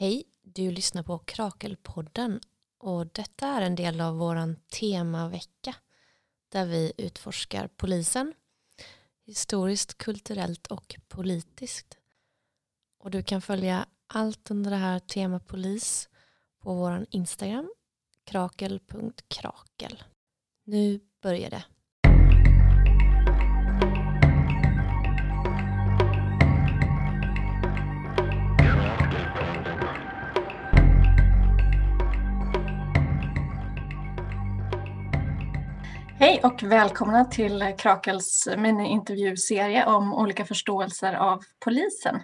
Hej, du lyssnar på Krakelpodden och detta är en del av våran temavecka där vi utforskar polisen historiskt, kulturellt och politiskt. Och du kan följa allt under det här tema polis på våran Instagram krakel.krakel. Nu börjar det. Hej och välkomna till Krakels mini-intervjuserie om olika förståelser av polisen.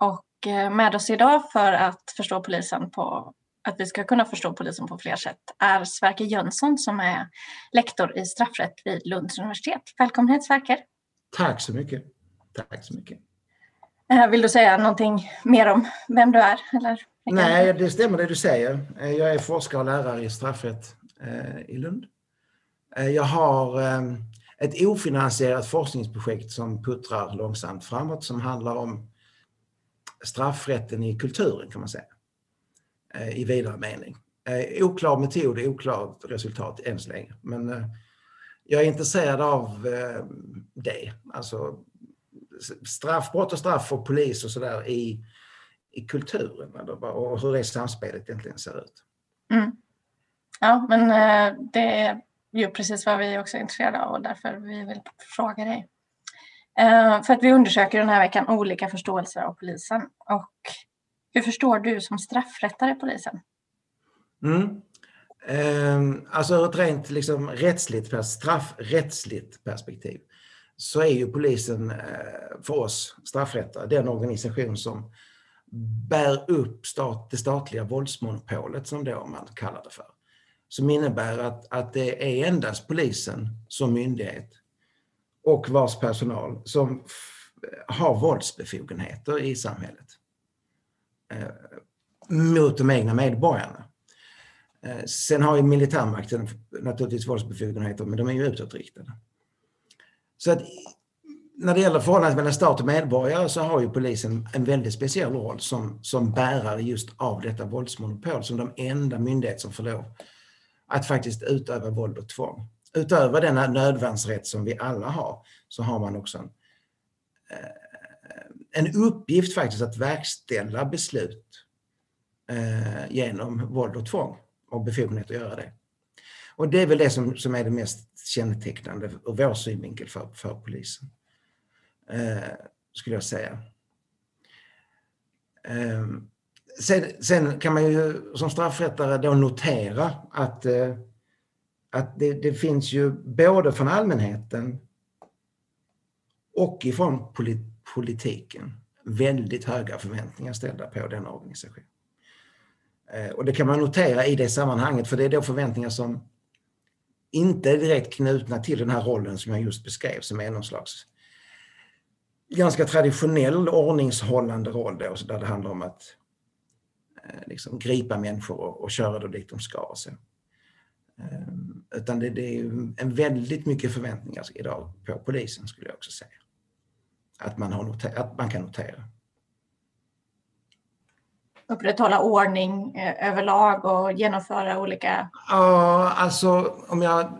Och eh, med oss idag för att förstå polisen på att vi ska kunna förstå polisen på fler sätt är Sverker Jönsson som är lektor i straffrätt vid Lunds universitet. Välkommen hit Sverker. Tack så mycket. Tack så mycket. Eh, vill du säga någonting mer om vem du är? Eller? Nej, det stämmer det du säger. Eh, jag är forskare och lärare i straffrätt i Lund. Eh, jag har ehm, ett ofinansierat forskningsprojekt som puttrar långsamt framåt som handlar om straffrätten i kulturen kan man säga. Eh, I vidare mening. Eh, oklar metod, oklart resultat än så länge. Men jag är intresserad av det. Alltså straffbrott och straff och polis och sådär i, i kulturen och hur det samspelet egentligen ser ut. Mm. Ja, men det ju precis vad vi också är intresserade av och därför vi vill fråga dig. Eh, för att vi undersöker den här veckan olika förståelser av polisen. Och hur förstår du som straffrättare polisen? Mm. Uh, alltså ett rent liksom, rättsligt, straffrättsligt perspektiv så är ju polisen eh, för oss straffrättare den organisation som bär upp stat, det statliga våldsmonopolet som då man kallar det för som innebär att, att det är endast polisen som myndighet och vars personal som har våldsbefogenheter i samhället eh, mot de egna medborgarna. Eh, sen har ju militärmakten naturligtvis våldsbefogenheter, men de är ju utåtriktade. Så att när det gäller förhållandet mellan stat och medborgare så har ju polisen en väldigt speciell roll som, som bärare just av detta våldsmonopol som de enda myndighet som får lov att faktiskt utöva våld och tvång. Utöver denna nödvärnsrätt som vi alla har så har man också en, eh, en uppgift faktiskt att verkställa beslut eh, genom våld och tvång och befogenhet att göra det. Och det är väl det som, som är det mest kännetecknande ur vår synvinkel för, för polisen. Eh, skulle jag säga. Ehm, sen, sen, kan man ju som straffrättare då notera att, eh, att det, det, finns ju både från allmänheten och ifrån politiken väldigt höga förväntningar ställda på denna organisationen. Eh, och det kan man notera i det sammanhanget för det är då förväntningar som inte är direkt knutna till den här rollen som jag just beskrev som är någon slags ganska traditionell ordningshållande roll då, där det handlar om att liksom gripa människor och, och köra dem dit de ska. Så. Ehm, utan det, det, är en väldigt mycket förväntningar idag på polisen skulle jag också säga. Att man, har noter, att man kan notera. Upprätthålla ordning eh, överlag och genomföra olika... Ja, alltså om jag...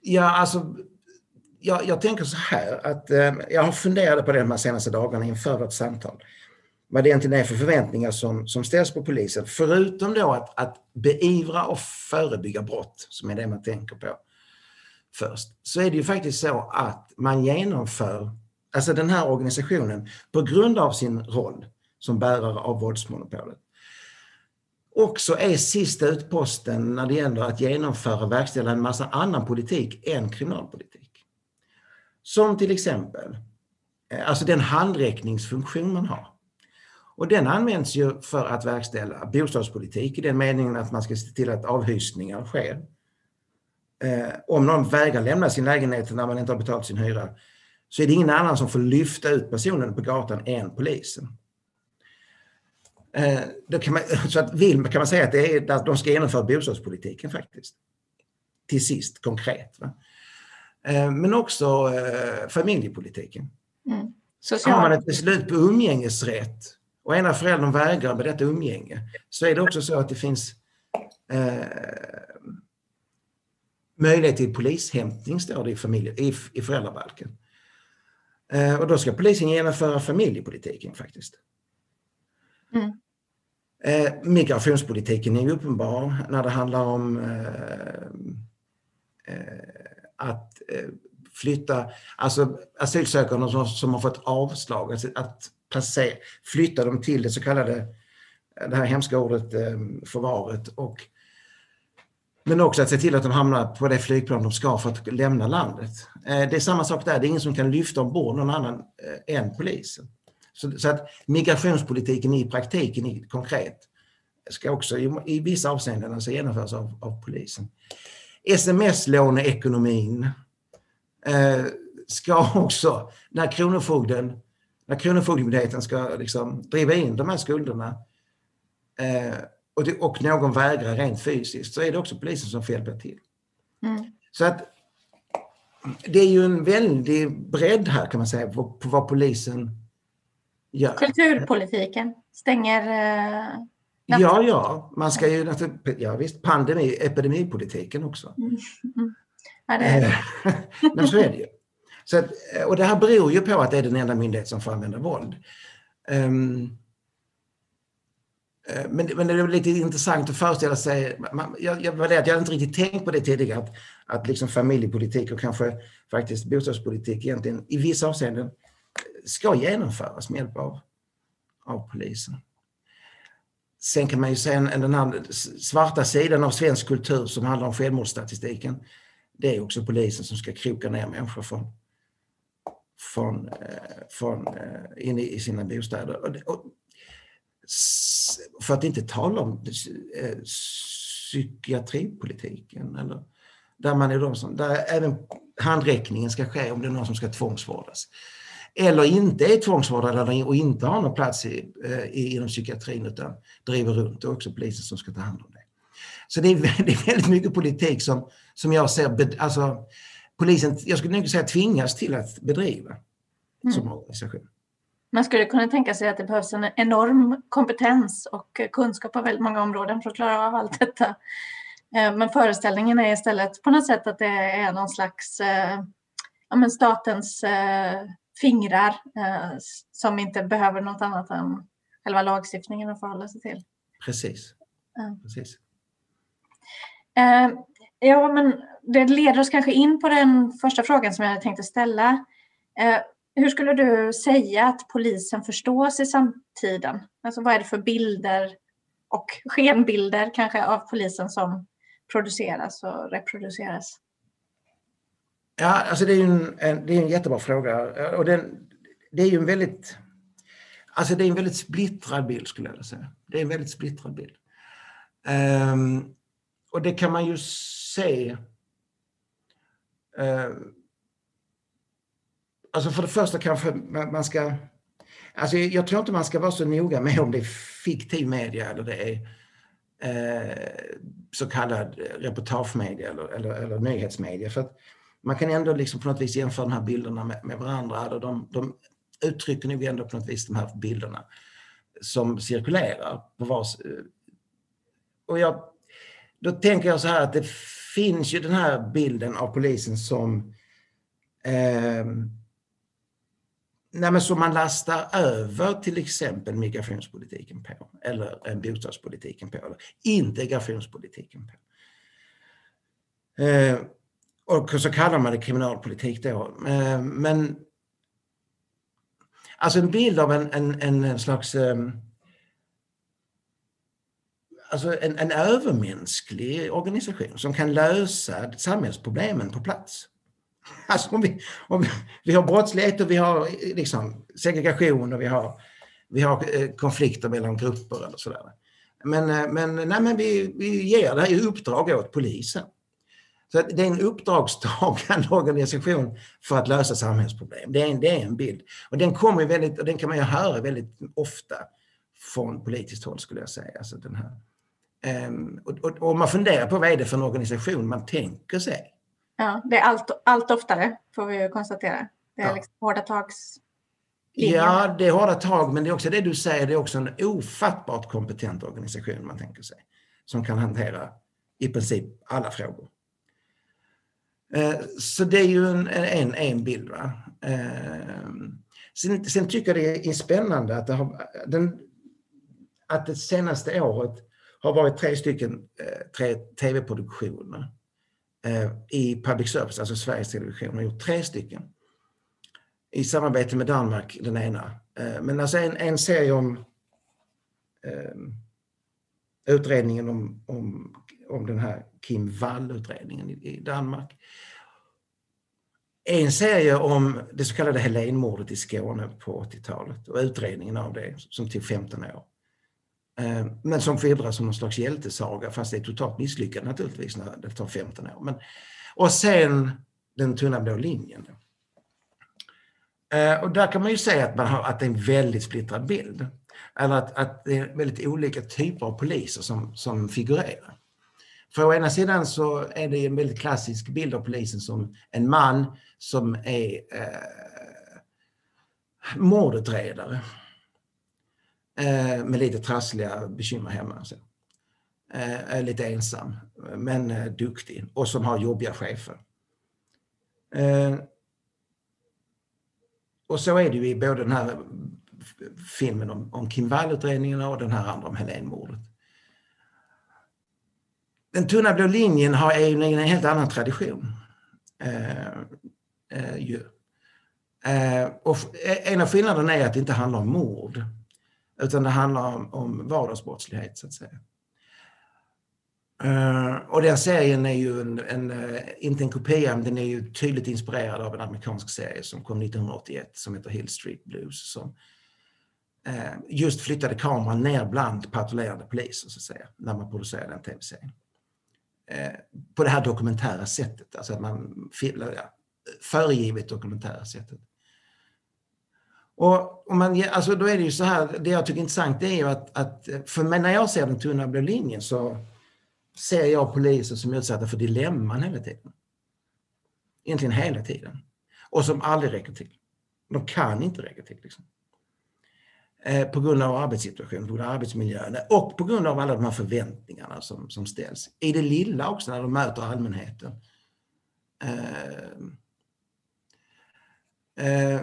Ja, alltså jag, jag tänker så här att eh, jag har funderat på det de här senaste dagarna inför vårt samtal vad det egentligen är för förväntningar som, som ställs på polisen. Förutom då att, att beivra och förebygga brott, som är det man tänker på först, så är det ju faktiskt så att man genomför, alltså den här organisationen, på grund av sin roll som bärare av våldsmonopolet, också är sista utposten när det gäller att genomföra och verkställa en massa annan politik än kriminalpolitik. Som till exempel, eh, alltså den handräckningsfunktion man har. Och den används ju för att verkställa bostadspolitik i den meningen att man ska se till att avhysningar sker. Eh, om någon vägrar lämna sin lägenhet när man inte har betalat sin hyra så är det ingen annan som får lyfta ut personen på gatan än polisen. Eh, då kan man, så att vill kan man säga att, det är, att de ska genomföra bostadspolitiken faktiskt. Till sist, konkret. Eh, men också eh, familjepolitiken. Mm. Så har man ett beslut på umgängesrätt och ena föräldern vägrar med detta umgänge så är det också så att det finns eh, möjlighet till polishämtning, står det i, familje, i, i föräldrabalken. Eh, och då ska polisen genomföra familjepolitiken faktiskt. Mm. Eh, migrationspolitiken är uppenbar när det handlar om eh, eh att eh, flytta, alltså asylsökande som, som har fått avslag, alltså att placera, flytta dem till det så kallade, det här hemska ordet eh, förvaret och men också att se till att de hamnar på det flygplan de ska för att lämna landet. Eh, det är samma sak där, det är ingen som kan lyfta ombord någon annan eh, än polisen. Så, så att migrationspolitiken i praktiken, i, konkret, ska också i, i vissa avseenden alltså genomföras av, av polisen. Sms-låneekonomin eh, ska också, när Kronofogden, när Kronofogdemyndigheten ska liksom driva in de här skulderna eh, och, det, och någon vägrar rent fysiskt så är det också polisen som får hjälpa till. Mm. Så att det är ju en väldig bredd här kan man säga på, på vad polisen gör. Kulturpolitiken stänger eh, Ja, ja, man ska ju ja visst, pandemi, epidemipolitiken också. Mm. Ja, det eh, men så är det ju. Så att, eh, och det här beror ju på att det är den enda myndighet som får använda våld. Um, men, men det är lite intressant att föreställa sig, jag, jag, jag hade inte riktigt tänkt på det tidigare, att, att liksom familjepolitik och kanske faktiskt bostadspolitik egentligen i vissa avseenden ska genomföras med hjälp av, av polisen. Sen kan man ju säga en, den här svarta sidan av svensk kultur som handlar om självmordsstatistiken. Det är också polisen som ska kroka ner människor från, från, eh, från eh, in i, sina bostäder. Och, och för att inte tala om eh, psykiatripolitiken. Eller, där, man är de som, där även handräckningen ska ske om det är någon som ska tvångsvårdas. Eller inte är tvångsvårdad och inte har någon plats i, i, inom psykiatrin utan driver runt. Det är också polisen som ska ta hand om. Så det är, det är väldigt mycket politik som, som jag ser, alltså polisen, jag skulle nog säga tvingas till att bedriva mm. som organisation. Man skulle kunna tänka sig att det behövs en enorm kompetens och kunskap på väldigt många områden för att klara av allt detta. Eh, men föreställningen är istället på något sätt att det är någon slags eh, ja, men statens eh, fingrar som inte behöver något annat än själva lagstiftningen att förhålla sig till. Precis. Precis. Eh, ja, men det leder oss kanske in på den första frågan som jag tänkte ställa. Eh, hur skulle du säga att polisen förstås i samtiden? Alltså vad är det för bilder och skenbilder kanske av polisen som produceras och reproduceras? Ja, alltså det är en, en, det är en jättebra fråga eh, och den, det är ju en väldigt Alltså det är en väldigt splittrad bild skulle jag vilja säga. Det är en väldigt splittrad bild. Um, och det kan man ju se eh, Alltså för det första kanske man ska... Alltså jag tror inte man ska vara så noga med om det är fiktiv media eller det är eh, så kallad reportagemedia eller, eller, eller nyhetsmedia. För att man kan ändå liksom på något vis jämföra de här bilderna med, med varandra. Alltså de, de uttrycker nog ändå på något vis de här bilderna som cirkulerar på vars... Eh, och jag, då tänker jag så här att det finns ju den här bilden av polisen som eh, Nej, men som man lastar över till exempel migrationspolitiken på eller eh, bostadspolitiken på eller integrationspolitiken på. Eh, och så kallar man det kriminalpolitik då. Eh, men alltså en bild av en, en, en slags eh, alltså en, en övermänsklig organisation som kan lösa samhällsproblemen på plats. Alltså om vi, om vi, vi har brottslighet och vi har liksom segregation och vi har, vi har eh, konflikter mellan grupper eller sådär. Men, eh, men, nej, men vi, vi ger det här i uppdrag åt polisen. Så det är en uppdragstagande organisation för att lösa samhällsproblem. Det är en, det är en bild. Och den kommer väldigt, och den kan man ju höra väldigt ofta från politiskt håll skulle jag säga. Alltså den här. Um, och, och, och man funderar på vad är det för en organisation man tänker sig. Ja, det är allt, allt oftare får vi konstatera. Det är ja. liksom hårda tags? Ja, det är hårda tag, men det är också det du säger, det är också en ofattbart kompetent organisation man tänker sig. Som kan hantera i princip alla frågor. Eh, så det är ju en, en, en bild. Va? Eh, sen, sen tycker jag det är spännande att det, har, den, att det senaste året har varit tre stycken eh, tre tv-produktioner eh, i public service, alltså Sveriges Television har gjort tre stycken. I samarbete med Danmark, den ena. Eh, men alltså en, en serie om utredningen om, om, om den här Kim Wall-utredningen i, i Danmark en serie om det så kallade Helénmordet i Skåne på 80-talet och utredningen av det som tog 15 år. Eh, men som skildras som någon slags hjältesaga fast det är totalt misslyckat naturligtvis när det tar 15 år. Men, och sen Den tunna blå linjen. Eh, och där kan man ju säga att, man har, att det är en väldigt splittrad bild. Eller att, att det är väldigt olika typer av poliser som, som figurerar. För å ena sidan så är det en väldigt klassisk bild av polisen som en man som är eh, mordutredare. Eh, med lite trassliga bekymmer hemma. Så. Eh, är lite ensam, men eh, duktig och som har jobbiga chefer. Eh, och så är det ju i både den här filmen om, om Kim Wall-utredningen och den här andra om Helénmordet. Den tunna blå linjen har en, en helt annan tradition. Eh, eh, ju. Eh, och en av skillnaderna är att det inte handlar om mord. Utan det handlar om, om vardagsbrottslighet så att säga. Uh, och den serien är ju en, en uh, inte en kopia, men den är ju tydligt inspirerad av en amerikansk serie som kom 1981 som heter Hill Street Blues. Som uh, just flyttade kameran ner bland patrullerande poliser så att säga, när man producerade den tv-serien. på det här dokumentära sättet, alltså att man föregivet dokumentära sättet. Och, och man, alltså då är det ju så här, det jag tycker är intressant är ju att, att för mig, när jag ser den tunna blå linjen så ser jag poliser som är utsatta för dilemman hela tiden. Egentligen hela tiden. Och som aldrig räcker till. De kan inte räcka till. Liksom. Eh, på grund av arbetssituationen, på grund av arbetsmiljön och på grund av alla de här förväntningarna som, som ställs. I det lilla också när de möter allmänheten. Eh, Eh,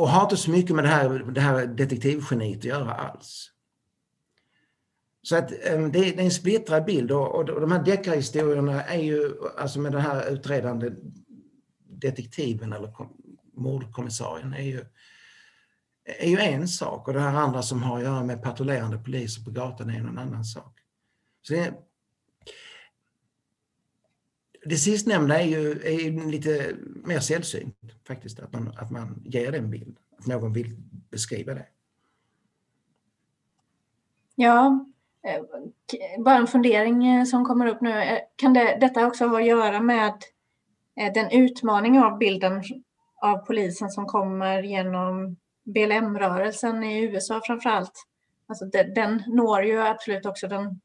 och har inte så mycket med det här, det här detektivgeniet att göra alls. Så att ehm, det, är, en splittrad bild och, och de här deckarhistorierna är ju, alltså med den här utredande detektiven eller mordkommissarien är ju, är ju en sak och det här andra som har att göra med patrullerande poliser på gatan är en annan sak. Så det, det sistnämnda är ju, är lite mer sällsynt faktiskt, att man, att man ger den bild, att någon vill beskriva det. Ja, eh, bara en fundering eh, som kommer upp nu. Eh, kan det, detta också ha att göra med den utmaning av bilden av polisen som kommer genom BLM-rörelsen i USA framför allt? Alltså den når ju absolut också den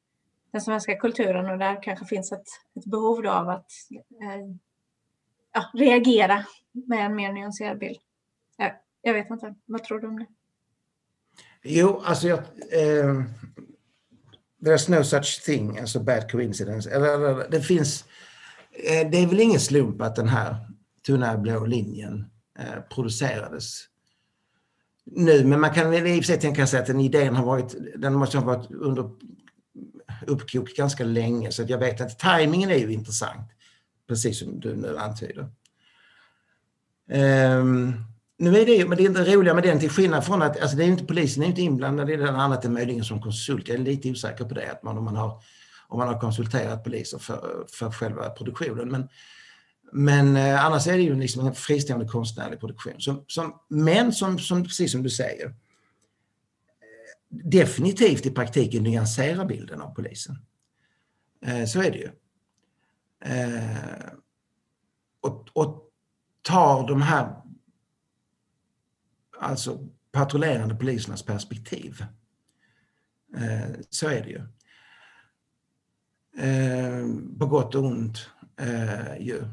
den svenska kulturen och där kanske finns ett, ett behov av att eh, ja, reagera med en mer nyanserad bild. Jag, jag vet inte, vad tror du om det? Jo, alltså jag... Eh, there's no such thing as a bad coincidence. Eller, eller det finns... Eh, det är väl ingen slump att den här tunna blå linjen eh, producerades nu, men man kan väl i och för sig tänka sig att den idén har varit, den måste ha varit under uppkok ganska länge så jag vet att tajmingen är ju intressant. Precis som du nu antyder. Um, nu är det, men det är inte roliga med den till skillnad från att, alltså det är inte polisen är inte inblandad i den annat än möjligen som konsult. Jag är lite osäker på det, att man, om, man har, om man har konsulterat poliser för, för själva produktionen. Men, men eh, annars är det ju liksom en fristående konstnärlig produktion. Som, som, men som, som, precis som du säger, definitivt i praktiken nyansera bilden av polisen. Eh, så är det ju. Eh, och, och tar de här alltså patrullerande polisernas perspektiv. Eh, så är det ju. På gott och ont ju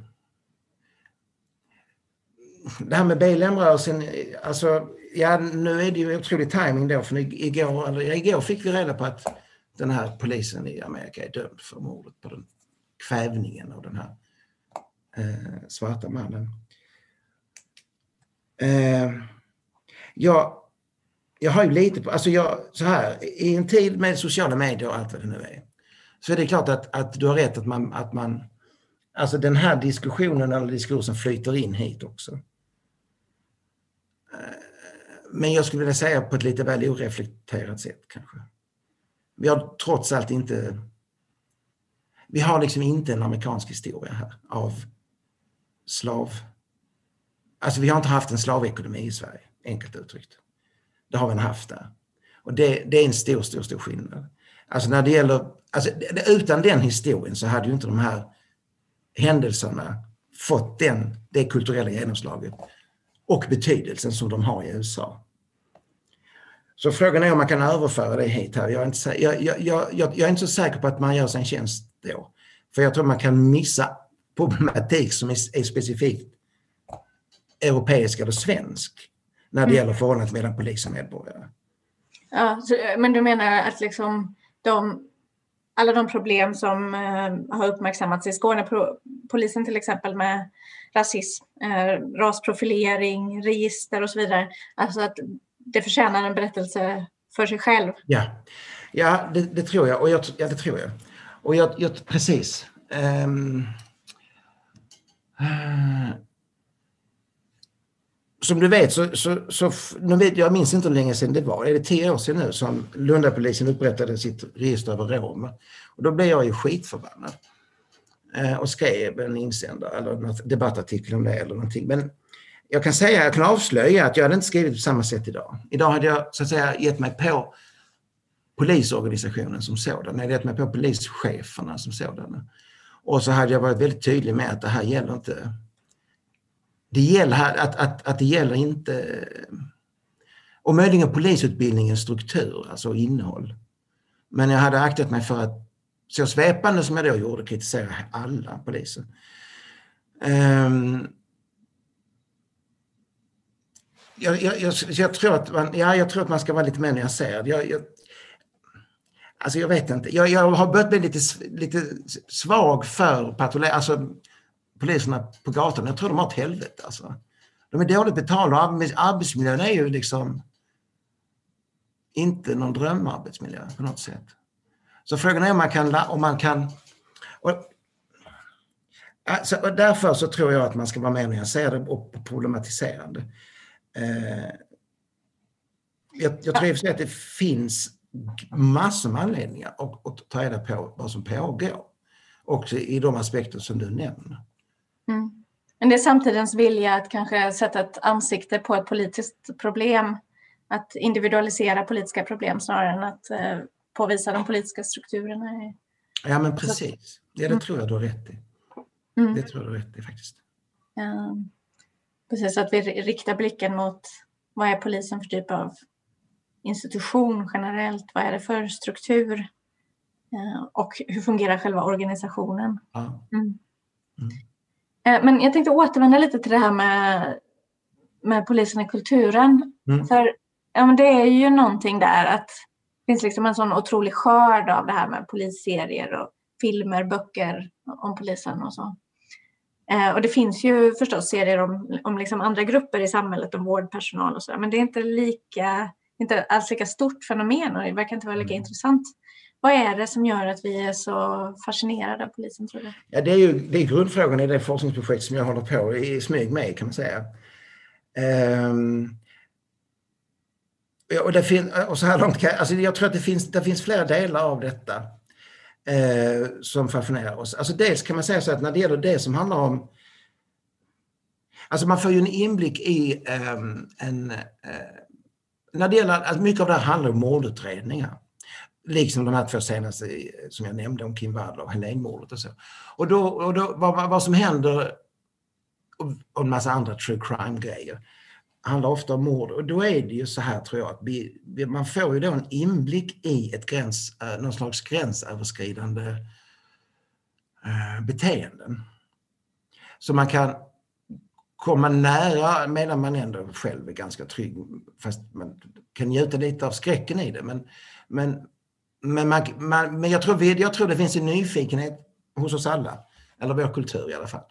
det här med BLM-rörelsen, alltså, ja, nu är det ju otrolig timing då, för igår, eller, igår fick vi reda på att den här polisen i Amerika är dömd för mordet på den kvävningen av den här eh, svarta mannen. Eh, jag, jag har ju lite på, alltså jag, så här, i en tid med sociala medier och allt vad det nu är, så är det klart att, att du har rätt att man, att man, alltså den här diskussionen eller diskursen flyter in hit också. Men jag skulle vilja säga på ett lite väl oreflekterat sätt kanske. Vi har trots allt inte, vi har liksom inte en amerikansk historia här av slav, alltså vi har inte haft en slavekonomi i Sverige, enkelt uttryckt. Det har vi inte haft där. Och det, det är en stor, stor, stor skillnad. Alltså när det gäller, alltså utan den historien så hade ju inte de här händelserna fått den, det kulturella genomslaget och betydelsen som de har i USA. Så frågan är om man kan överföra det hit här. Jag är inte, jag, jag, jag, jag är inte så säker på att man gör sig en tjänst då. För jag tror man kan missa problematik som är, är specifikt europeisk eller svensk när det mm. gäller förhållandet mellan polis och medborgare. Ja, så, men du menar att liksom de, alla de problem som eh, har uppmärksammats i Skåne, polisen till exempel med rasism, eh, rasprofilering, register och så vidare, alltså att det förtjänar en berättelse för sig själv. Ja, ja det, det tror jag. Och jag, ja, det tror jag. Och jag, jag precis. Um, uh, som du vet så, så, så nu vet, jag minns inte hur länge sedan det var, är det tio år sedan nu som Lundapolisen upprättade sitt register över romer. Och då blev jag ju skitförbannad. Eh, och skrev en insändare eller en debattartikel om det eller någonting. Men jag kan säga, jag kan avslöja att jag hade inte skrivit på samma sätt idag. Idag hade jag så att säga gett mig på polisorganisationen som sådan. Jag hade gett mig på polischeferna som sådana. Och så hade jag varit väldigt tydlig med att det här gäller inte det gäller att, att, att det gäller inte och möjligen polisutbildningens struktur, alltså innehåll. Men jag hade aktat mig för att så svepande som jag då gjorde kritisera alla poliser. Um, jag, jag, jag, jag, tror att man, ja, jag tror att man ska vara lite mer nyanserad. Jag, jag, alltså jag vet inte. Jag, jag har börjat bli lite, lite svag för patrullering, alltså poliserna på gatan, jag tror de har ett helvete alltså. De är dåligt betalda och arbetsmiljön är ju liksom inte någon drömarbetsmiljö på något sätt. Så frågan är om man kan... Om man kan och, alltså, och därför så tror jag att man ska vara mer nyanserad och problematiserande. Eh, jag, jag tror i och för sig att det finns massor med anledningar att, att ta reda på vad som pågår. Också i de aspekter som du nämner. Mm. Men det är samtidens vilja att kanske sätta ett ansikte på ett politiskt problem. Att individualisera politiska problem snarare än att eh, påvisa de politiska strukturerna. Ja men precis. Ja, det mm. tror jag du har rätt i. Mm. Det tror jag du har rätt i faktiskt. Ja, precis, att vi riktar blicken mot vad är polisen för typ av institution generellt? Vad är det för struktur? Och hur fungerar själva organisationen? Ja. Mm. Mm. Eh, men jag tänkte återvända lite till det här med, med polisen i kulturen. Mm. För ja, men det är ju någonting där att det finns liksom en sån otrolig skörd av det här med polisserier och filmer, böcker om polisen och så. Eh, och det finns ju förstås serier om, om liksom andra grupper i samhället, om vårdpersonal och så, men det är inte lika, inte alls lika stort fenomen och det verkar inte vara lika mm. intressant. Vad är det som gör att vi är så fascinerade av polisen tror du? Ja, det är ju det är grundfrågan i det forskningsprojekt som jag håller på i smyg med kan man säga. Um, och, det fin, och så här långt alltså jag tror att det finns, det finns flera delar av detta eh, som fascinerar oss. Alltså dels kan man säga så att när det gäller det som handlar om Alltså man får ju en inblick i um, en... Uh, när det gäller, alltså mycket av det här handlar om mordutredningar. Liksom de här två senaste eh, som jag nämnde om Kim Wall och Helénmordet och så. Och då, och då vad, vad som händer och en massa andra true crime-grejer handlar ofta om mord och då är det ju så här tror jag att vi, man får ju då en inblick i ett gräns, eh, någon slags gränsöverskridande eh, beteenden. Så man kan komma nära medan man ändå själv är ganska trygg. Fast man kan njuta lite av skräcken i det. Men, men, men, man, man, men jag, tror, jag tror det finns en nyfikenhet hos oss alla, eller vår kultur i alla fall,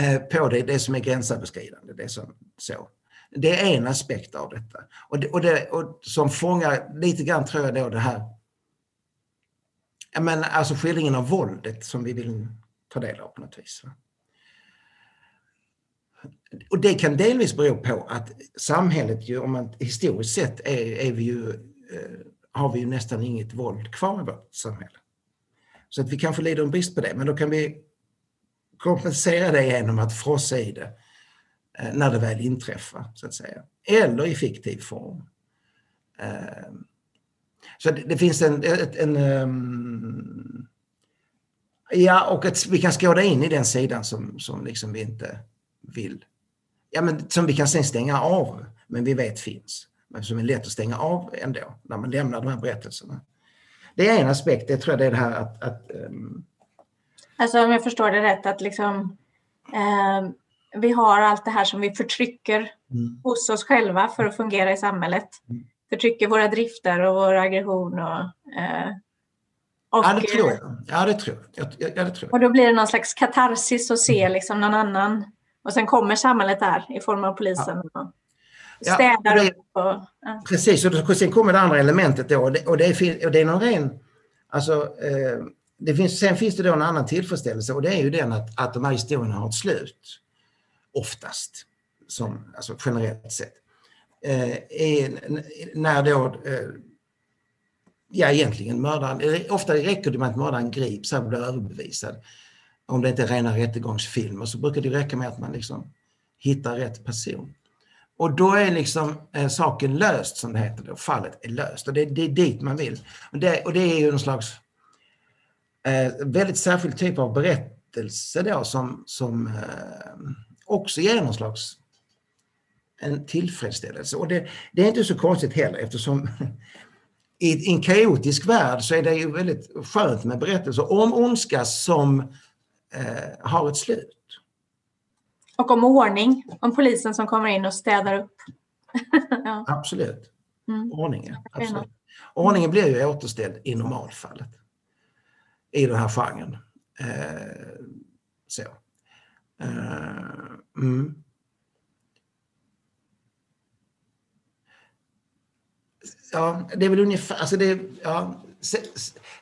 eh, på det, det som är gränsöverskridande. Det, som, så. det är en aspekt av detta. Och, det, och, det, och som fångar lite grann tror jag då det här men alltså skildringen av våldet som vi vill ta del av på något vis. Och det kan delvis bero på att samhället ju, om man historiskt sett är, är vi ju, eh, har vi ju nästan inget våld kvar i vårt samhälle. Så att vi kanske lider en brist på det, men då kan vi kompensera det genom att frossa i det eh, när det väl inträffar, så att säga. Eller i fiktiv form. Ehm, så det, det finns en, ett, en um, Ja, och att vi kan skåda in i den sidan som, som liksom vi inte vill. Ja, men som vi kan sen stänga av, men vi vet finns. Men som är lätt att stänga av ändå, när man lämnar de här berättelserna. Det är en aspekt, det tror jag det är det här att... att um... Alltså om jag förstår det rätt, att liksom eh, vi har allt det här som vi förtrycker mm. hos oss själva för att fungera i samhället. Mm förtrycker våra drifter och vår aggression. Och, eh, och, ja, det tror jag. Ja, det tror jag. Ja, det tror jag. Och då blir det någon slags katarsis att se liksom någon annan. Och sen kommer samhället där i form av polisen. Ja. Städar ja, upp. Och, ja. Precis, och sen kommer det andra elementet då. Och det, och det, är, och det är någon ren... Alltså, eh, det finns, sen finns det då en annan tillfredsställelse och det är ju den att, att de här historierna har ett slut. Oftast, som, alltså generellt sett. Eh, är när då eh, ja egentligen mördaren, ofta räcker det med att mördaren grips och blir överbevisad. Om det inte är rena rättegångsfilmer så brukar det räcka med att man liksom hittar rätt person. Och då är liksom eh, saken löst som det heter då, fallet är löst och det, det är dit man vill. Och det, och det är ju en slags eh, väldigt särskild typ av berättelse då som, som eh, också ger någon slags en tillfredsställelse. Och det, det är inte så konstigt heller eftersom i en kaotisk värld så är det ju väldigt skönt med berättelser om ondska som eh, har ett slut. Och om ordning, om polisen som kommer in och städar upp. ja. Absolut. Mm. Ordningen. Absolut. Ordningen blir ju återställd i normalfallet i den här genren. Eh, så. Eh, mm. ja, det är väl ungefär, alltså det, ja,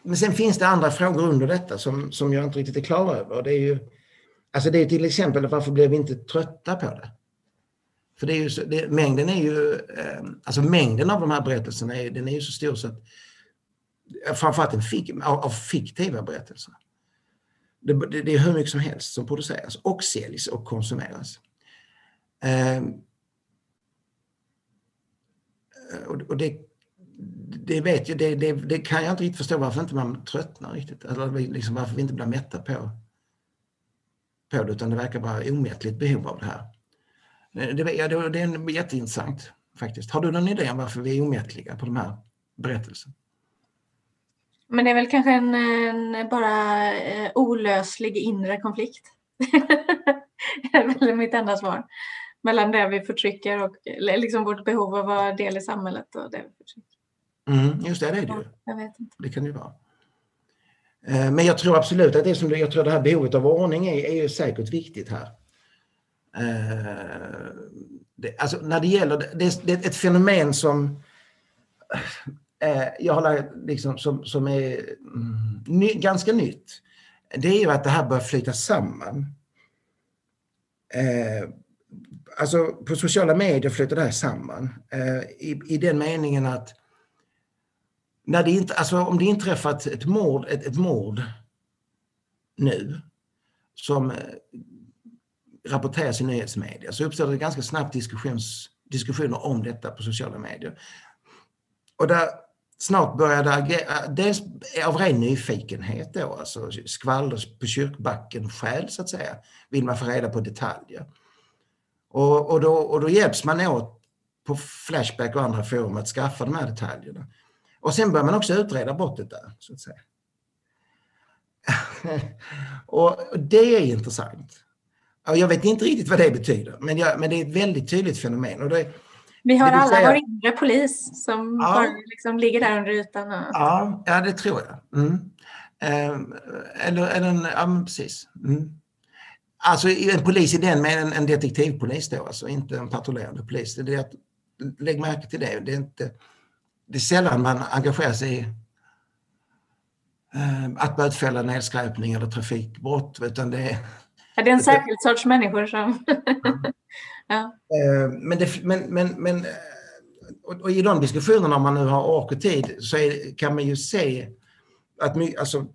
men sen finns det andra frågor under detta som, som jag inte riktigt är klar över. Det är ju, alltså det är till exempel varför blev vi inte trötta på det? För det är ju så, det, mängden är ju, eh, alltså mängden av de här berättelserna är, den är ju så stor så att framförallt en fik, av, av fiktiva berättelser. Det, det, det, är hur mycket som helst som produceras och säljs och konsumeras. Ehm, eh, och det det vet jag, det, det, det, kan jag inte riktigt förstå varför inte man tröttnar riktigt. Eller liksom varför vi inte blir mätta på, på det, utan det verkar vara omättligt behov av det här. Det, ja, det är jätteintressant faktiskt. Har du någon idé om varför vi är omättliga på de här berättelserna? Men det är väl kanske en, en bara eh, olöslig inre konflikt. det är väl mitt enda svar. Mellan det vi förtrycker och liksom vårt behov av att vara del i samhället och det vi förtrycker. Mm, just det, det är det ju. Jag vet inte. Det kan det ju vara. Eh, men jag tror absolut att det som jag tror det här behovet av ordning är, är ju säkert viktigt här. Eh, det, alltså när det gäller det, det, ett fenomen som eh, jag har liksom som, som är mm, ny, ganska nytt. Det är ju att det här börjar flyta samman. alltså på sociala medier flyter det här samman i, i den meningen att när det inte, alltså om det inträffat ett mord, ett, ett mord nu som eh, rapporteras i nyhetsmedia så uppstår det ganska snabbt diskussions, diskussioner om detta på sociala medier. Och där snart börjar det agera, dels av ren nyfikenhet då, alltså skvaller på kyrkbacken själv så att säga, vill man få reda på detaljer. Och, och, då, och då hjälps man åt på Flashback och andra forum att skaffa de här detaljerna. Och sen börjar man också utreda brottet där, så att säga. och det är intressant. jag vet inte riktigt vad det betyder, men, jag, men det är ett väldigt tydligt fenomen. Och det, vi har alla säga... vår inre polis som ja. bara liksom ligger där under ytan. Och... Ja, ja, det tror jag. Mm. Eh, eller, eller en, ja, precis. Mm. Alltså en polis i den med en, en detektivpolis då, alltså inte en patrullerande polis. Det är att, lägg märke till det. Det är, inte, det är sällan man engagerar sig i eh, att bötfälla nedskräpning eller trafikbrott, utan det är... Ja, det är en särskild sorts människor som... ja. Eh, men, det, men, men, men och, och, i de diskussionerna, om man nu har ork och tid, så är, kan man ju se att my, alltså,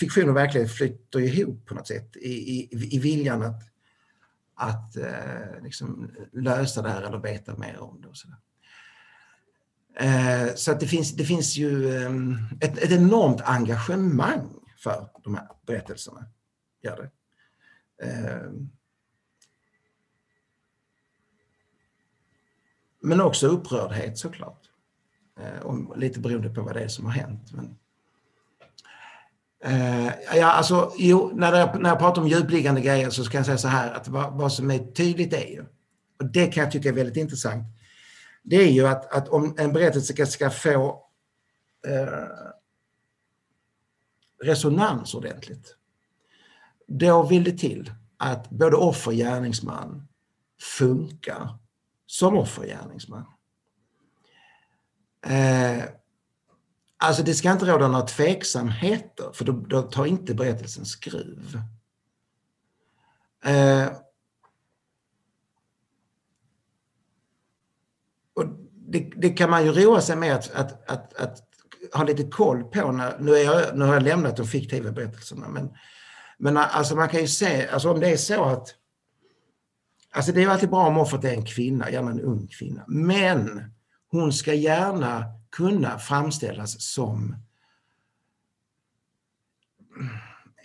fiktion och verklighet flyter ihop på något sätt i, i, i viljan att, att eh, liksom lösa det här eller veta mer om det. Och så eh, Eh, så att det finns, det finns ju ehm, ett, ett enormt engagemang för de här berättelserna. Gör det. Ehm. Men också upprördhet såklart. Eh, och lite beroende på vad det är som har hänt. Men, Eh, ja, alltså, jo, när, jag, när jag pratar om djupliggande grejer så ska jag säga så här att vad, vad, som är tydligt är ju, och det kan jag tycka är väldigt intressant, det är ju att, att om en berättelse ska, ska få eh, resonans ordentligt, då vill det till att både offer och gärningsman funkar som offer och gärningsman. Eh, Alltså det ska inte råda några tveksamheter för då, då tar inte berättelsen skruv. Eh, och det, det, kan man ju roa sig med att, att, att, att ha lite koll på. När, nu, är jag, nu har jag lämnat de fiktiva berättelserna men, men alltså man kan ju se, alltså om det är så att Alltså det är alltid bra om offret är en kvinna, gärna en ung kvinna. Men hon ska gärna kunna framställas som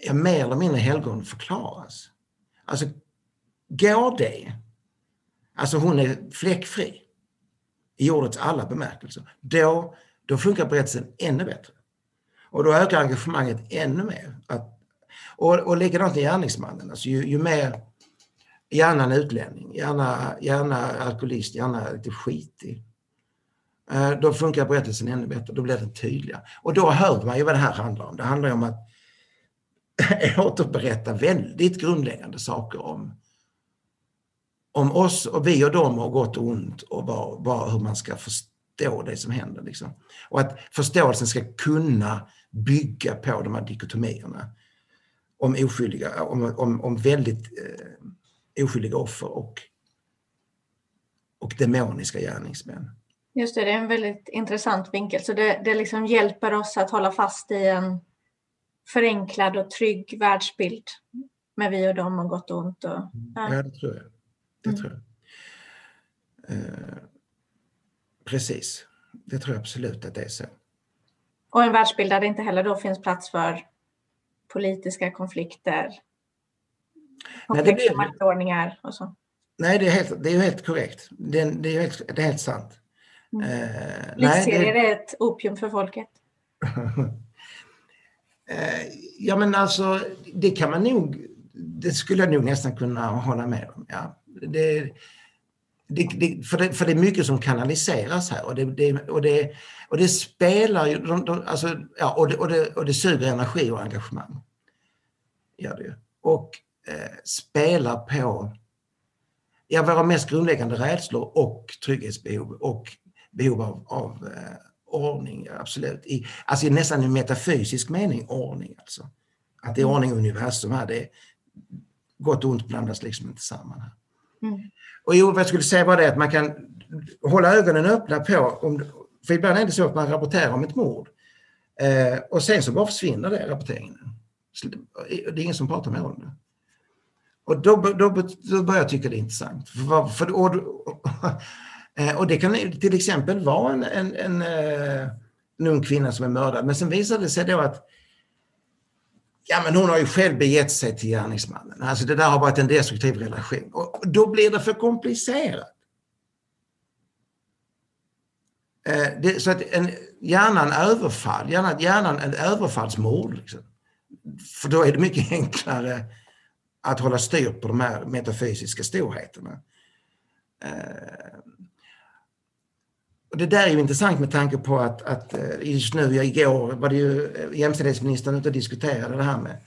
ja, mer eller mindre helgon förklaras. Alltså, går det? Alltså hon är fläckfri i ordets alla bemärkelser. Då, då funkar berättelsen ännu bättre. Och då ökar engagemanget ännu mer. Att, och, och likadant med gärningsmannen. Alltså ju, ju mer, gärna en utlänning, gärna, gärna alkoholist, gärna lite skitig. Eh, då funkar berättelsen ännu bättre, då blir den tydligare. Och då hör man ju vad det här handlar om. Det handlar om att återberätta väldigt grundläggande saker om, om oss och vi och dem och gott och ont och var, var, hur man ska förstå det som händer. Liksom. Och att förståelsen ska kunna bygga på de här dikotomierna om oskyldiga, om, om, om väldigt eh, oskyldiga offer och, och demoniska gärningsmän. Just det, det är en väldigt intressant vinkel. Så det, det liksom hjälper oss att hålla fast i en förenklad och trygg världsbild med vi och dem och gott och ont. Och, ja. ja, det tror jag. Det mm. tror jag. Eh, precis. Det tror jag absolut att det är så. Och en världsbild där det inte heller då finns plats för politiska konflikter, komplexa maktordningar och så. Nej, det är, helt, det är helt korrekt. Det, det, är helt, det är helt sant. Mm. Eh, Livsserier det... är ett opium för folket. eh, ja men alltså, det kan man nog, det skulle jag nog nästan kunna hålla med om. Ja. Det, det, det, för, det, för det är mycket som kanaliseras här och det, det och det, och det spelar ju, de, de, alltså, ja, och, det, och, det, och det suger energi och engagemang. Gör det Och eh, spelar på ja, våra mest grundläggande rädslor och trygghetsbehov och behov av, av eh, ordning, absolut. I, alltså i nästan en metafysisk mening ordning alltså. Att det är mm. ordning i universum här, det är gott och ont blandas liksom inte samman här. Mm. Och jo, vad jag skulle säga var det att man kan hålla ögonen öppna på, om, för ibland är det så att man rapporterar om ett mord eh, och sen så bara försvinner det rapporteringen. det är ingen som pratar med om det. Och då, då, då börjar jag tycka det är intressant. För, för, och, eh, och det kan till exempel vara en, en, en, eh, en ung kvinna som är mördad. Men sen visade det sig då att ja, men hon har ju själv begett sig till gärningsmannen. Alltså det där har varit en destruktiv relation. Och då blir det för komplicerat. Eh, det, så att en, gärna överfall, gärna, hjärnan en överfallsmord. Liksom. För då är det mycket enklare att hålla styr på de här metafysiska storheterna. Eh, och det där är ju intressant med tanke på att, att eh, just nu, igår var det ju eh, jämställdhetsministern ute och diskuterade det här med,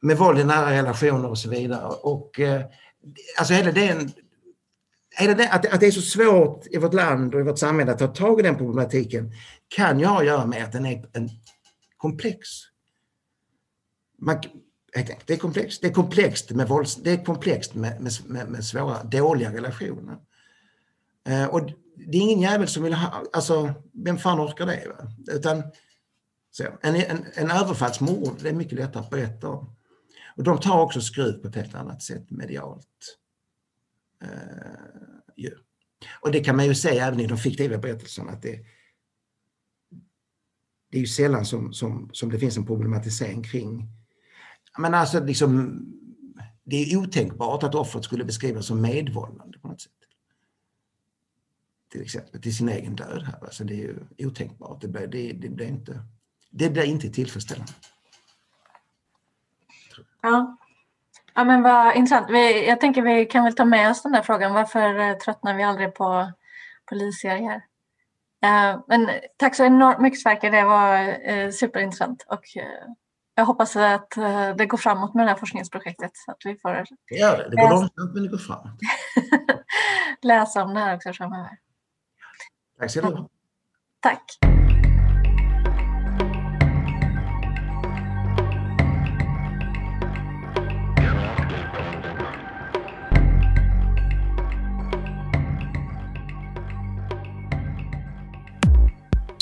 med våld i nära relationer och så vidare. Och eh, alltså hela den, hela den att, att det är så svårt i vårt land och i vårt samhälle att ta tag i den problematiken kan ju ha att göra med att den är en komplex. Man, det är komplext. Det är komplext med, vålds, det är komplext med, med, med svåra, dåliga relationer. Och det är ingen jävel som vill ha, alltså vem fan orkar det? Va? Utan så, en, en, en överfallsmord, det är mycket lättare att berätta om. Och de tar också skruv på ett helt annat sätt medialt. Eh, uh, yeah. Och det kan man ju säga även i de fiktiva berättelserna att det, det är ju sällan som, som, som det finns en problematisering kring men alltså liksom, det är otänkbart att offret skulle beskrivas som medvållande. Till exempel till sin egen död. Här. Alltså det är ju otänkbart. Det blir, det, det blir, inte, det blir inte tillfredsställande. Ja. ja, men vad intressant. Vi, jag tänker vi kan väl ta med oss den där frågan. Varför eh, tröttnar vi aldrig på polisserier? Uh, men tack så enormt mycket Sverker, det var uh, superintressant och uh, jag hoppas att det går framåt med det här forskningsprojektet. Så att vi får det gör det. Det går långsamt men det går framåt. läsa om det här också framöver. Tack ska du ha. Tack.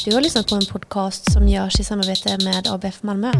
Du har lyssnat på en podcast som görs i samarbete med ABF Malmö.